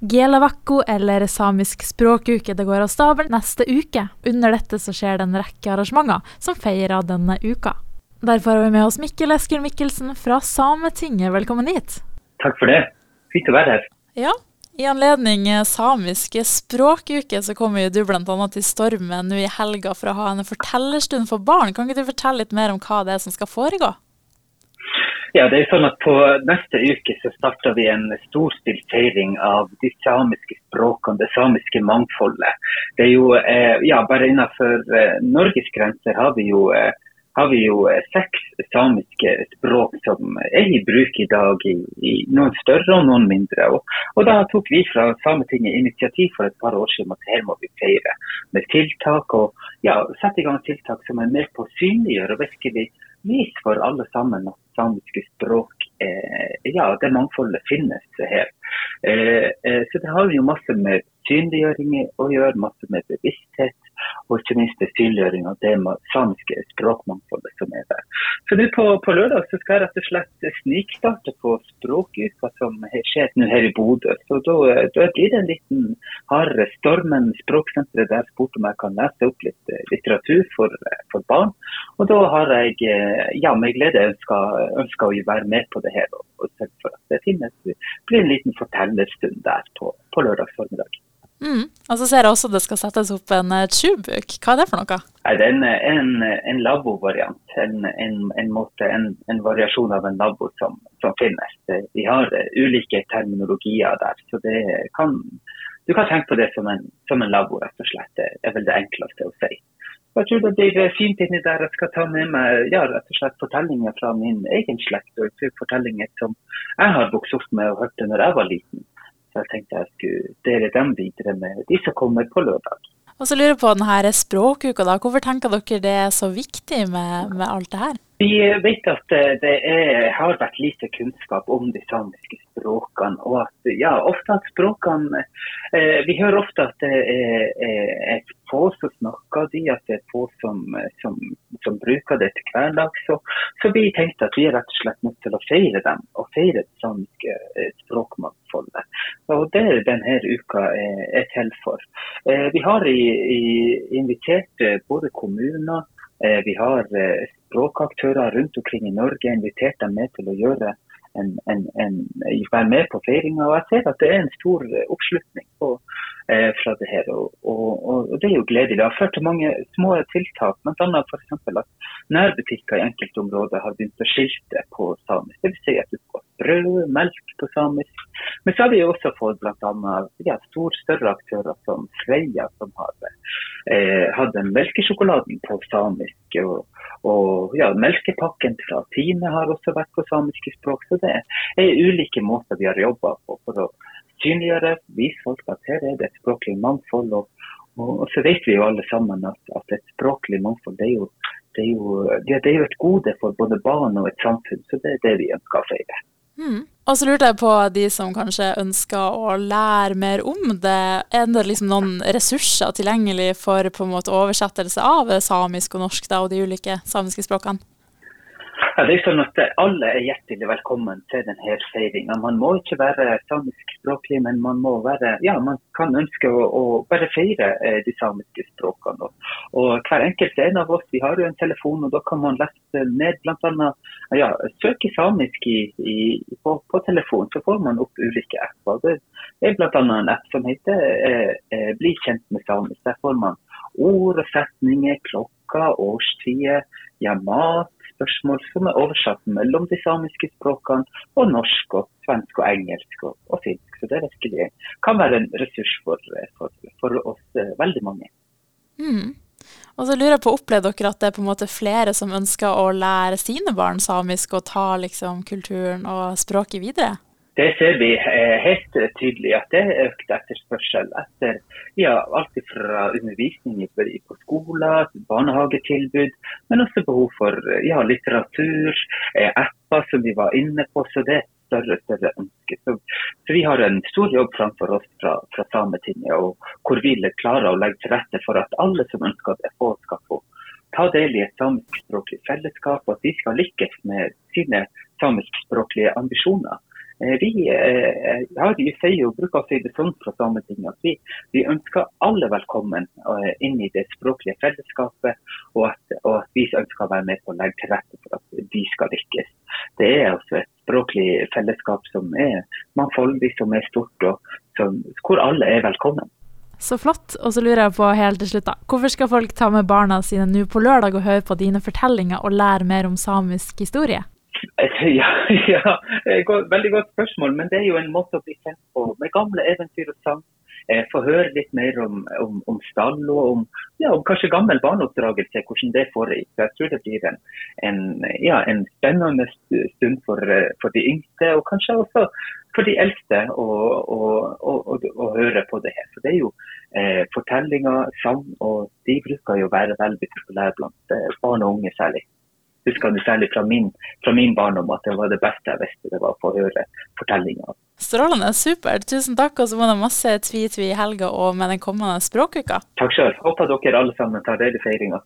Gelavakko, eller samisk språkuke, det går av stabelen neste uke. Under dette så skjer det en rekke arrangementer som feirer denne uka. Derfor har vi med oss Mikkel Eskil Mikkelsen fra Sametinget. Velkommen hit. Takk for det. Fint å være her. Ja, i anledning samiske språkuke så kommer jo du bl.a. til Stormen nå i helga for å ha en fortellerstund for barn. Kan ikke du fortelle litt mer om hva det er som skal foregå? Ja, det er sånn at På neste uke så starter vi en storstilt feiring av de samiske språkene, det samiske mangfoldet. Det er jo, eh, ja, Bare innenfor eh, Norges grenser har vi jo eh, har vi jo seks samiske språk som er i bruk i dag, i, i noen større og noen mindre. Og, og, Da tok vi fra Sametinget initiativ for et par år siden at her må vi feire med tiltak og ja, sette i gang tiltak som er med på å synliggjøre og virkelig vise for alle sammen at samiske språk, eh, ja, det mangfoldet finnes her. Eh, eh, så det har jo masse med synliggjøring å gjøre, masse med bevissthet og ikke minst synliggjøring av det samiske språkmangfoldet som er der. Så nå på, på, lørdag så skal jeg rett og slett snikstarte på språkuka som skjer nå her i Bodø. Så da, da, blir det en liten hardere Stormen språksenteret der spurte om jeg kan lese opp litt eh, litteratur for, for barn. Og da har jeg eh, ja, med glede ønska å være med på det her og, sørge for at det finnes. Det blir en liten fortellerstund der på, på lørdag formiddag. Mm. Og så ser jeg også det skal settes opp en uh, tubebook. Hva er det for noe? Nei, det er en, en, en lavvo-variant. En, en, en, variasjon av en lavvo som, som, finnes. Vi har uh, ulike terminologier der. så det kan, Du kan tenke på det som en, som en lavvo, rett og slett. Det er vel det enkleste å si. Jeg tror det blir fint inni der jeg skal ta med meg ja, rett og slett fortellinger fra min egen slekt. og Fortellinger som jeg har vokst opp med og hørte når jeg var liten. Så jeg tenkte jeg skulle dele dem videre med de som kommer på lørdag. Og så lurer jeg på denne språkuka, da. Hvorfor tenker dere det er så viktig med, med alt det her? Vi vet at det er, har vært lite kunnskap om de samiske språkene. Og at ja, ofte at språkene eh, Vi hører ofte at det er, er få som snakker de, at det er få som, som, som bruker det til hverdags. Så, så, vi tenkte at vi er rett og slett nødt til å feire dem, og feire det samiske eh, språkmangfoldet. Og det er denne uka er, er til for. Eh, vi har i, i invitert eh, både kommuner Eh, vi har eh, språkaktører rundt omkring i Norge, invitert dem med til å gjøre en, en, en, være med på feiringa. Og jeg ser at det er en stor oppslutning på, eh, fra det her. Og, og, og, det er jo gledelig. Det har ført til mange små tiltak, bl.a. f.eks. at nærbutikker i enkelte områder har begynt å skilte på samisk. Dvs. Si at du får brød, melk på samisk. Men så har vi også fått bl.a. Ja, store, større aktører som Freia, som har eh, hadde melkesjokoladen på samisk. Og, og ja, melkepakken fra Tine har også vært på samiske språk. Så det er ulike måter vi har jobba på for å synliggjøre, vise folk at her er det et språklig mangfold. Og, og, så vet vi jo alle sammen at, at et språklig mangfold det er, jo, det, er jo, det er jo et gode for både barn og et samfunn. Så det er det vi ønsker å feire. Mm. Og så lurte jeg på de som kanskje ønsker å lære mer om det. Er det liksom noen ressurser tilgjengelig for på en måte oversettelse av samisk og norsk da, og de ulike samiske språkene? Ja, det er sånn at Alle er hjertelig velkommen til denne feiringa. Man må ikke være samisk språklig, men man må være, ja, man kan ønske å, å bare feire eh, de samiske språkene. Og, og Hver enkelt en av oss vi har jo en telefon, og da kan man lese ned bl.a. Ja, søke samisk i, i, på, på, telefon, så får man opp ulike apper. Det er bl.a. en app som heter eh, eh, Bli kjent med samisk. Der får man ord og setninger, klokker, årstider, ja, mat spørsmål som er oversatt mellom de samiske språkene og norsk og svensk og engelsk og, og finsk. Så det virkelig kan være en ressurs for, for, for oss eh, veldig mange. Mm. Og så lurer jeg på, Opplevde dere at det er på en måte flere som ønsker å lære sine barn samisk og ta liksom, kulturen og språket videre? Det ser vi eh, helt tydelig at det er økt etterspørsel etter ja, alt fra undervisning på skoler barnehagetilbud, men også behov for ja, litteratur, eh, apper som vi var inne på. så det er større og større ønske. Så, vi har en stor jobb framfor oss fra, fra Sametinget, og hvor vi klarer å legge til rette for at alle som ønsker det, få, skal få ta del i et samiskspråklig fellesskap, og at de skal lykkes med sine samiskspråklige ambisjoner. Eh, vi, eh, ja, vi sier jo, bruker å si det sånn fra Sametinget at vi, vi, ønsker alle velkommen inn i det språklige fellesskapet, og at, og at, vi ønsker å være med på å legge til rette for at de skal lykkes. Det er altså språklig fellesskap som er mangfoldig, som er stort, og som, hvor alle er velkommen. Så flott. Og så lurer jeg på helt til slutt, da. Hvorfor skal folk ta med barna sine nå på lørdag og høre på dine fortellinger og lære mer om samisk historie? Ja, ja, veldig godt spørsmål. Men det er jo en måte å bli kjent på med gamle eventyr og sang. Eh, få høre litt mer om, om, om stall og om, ja, om, kanskje gammel barneoppdragelse, hvordan det foregikk. Jeg tror det blir en, en, ja, en spennende stund for, eh, for, de yngste, og kanskje også for de eldste å, høre på det her. For det er jo eh, fortellinger, sang, og de bruker jo å være veldig populære blant eh, barn og unge særlig husker det særlig fra min, fra min barndom at det var det beste jeg visste, det var å få høre fortellinga. Strålende, supert. Tusen takk, og så må det masse tvi-tvi i helga og med den kommende språkuka. Takk sjøl. Håper dere alle sammen tar del i feiringa.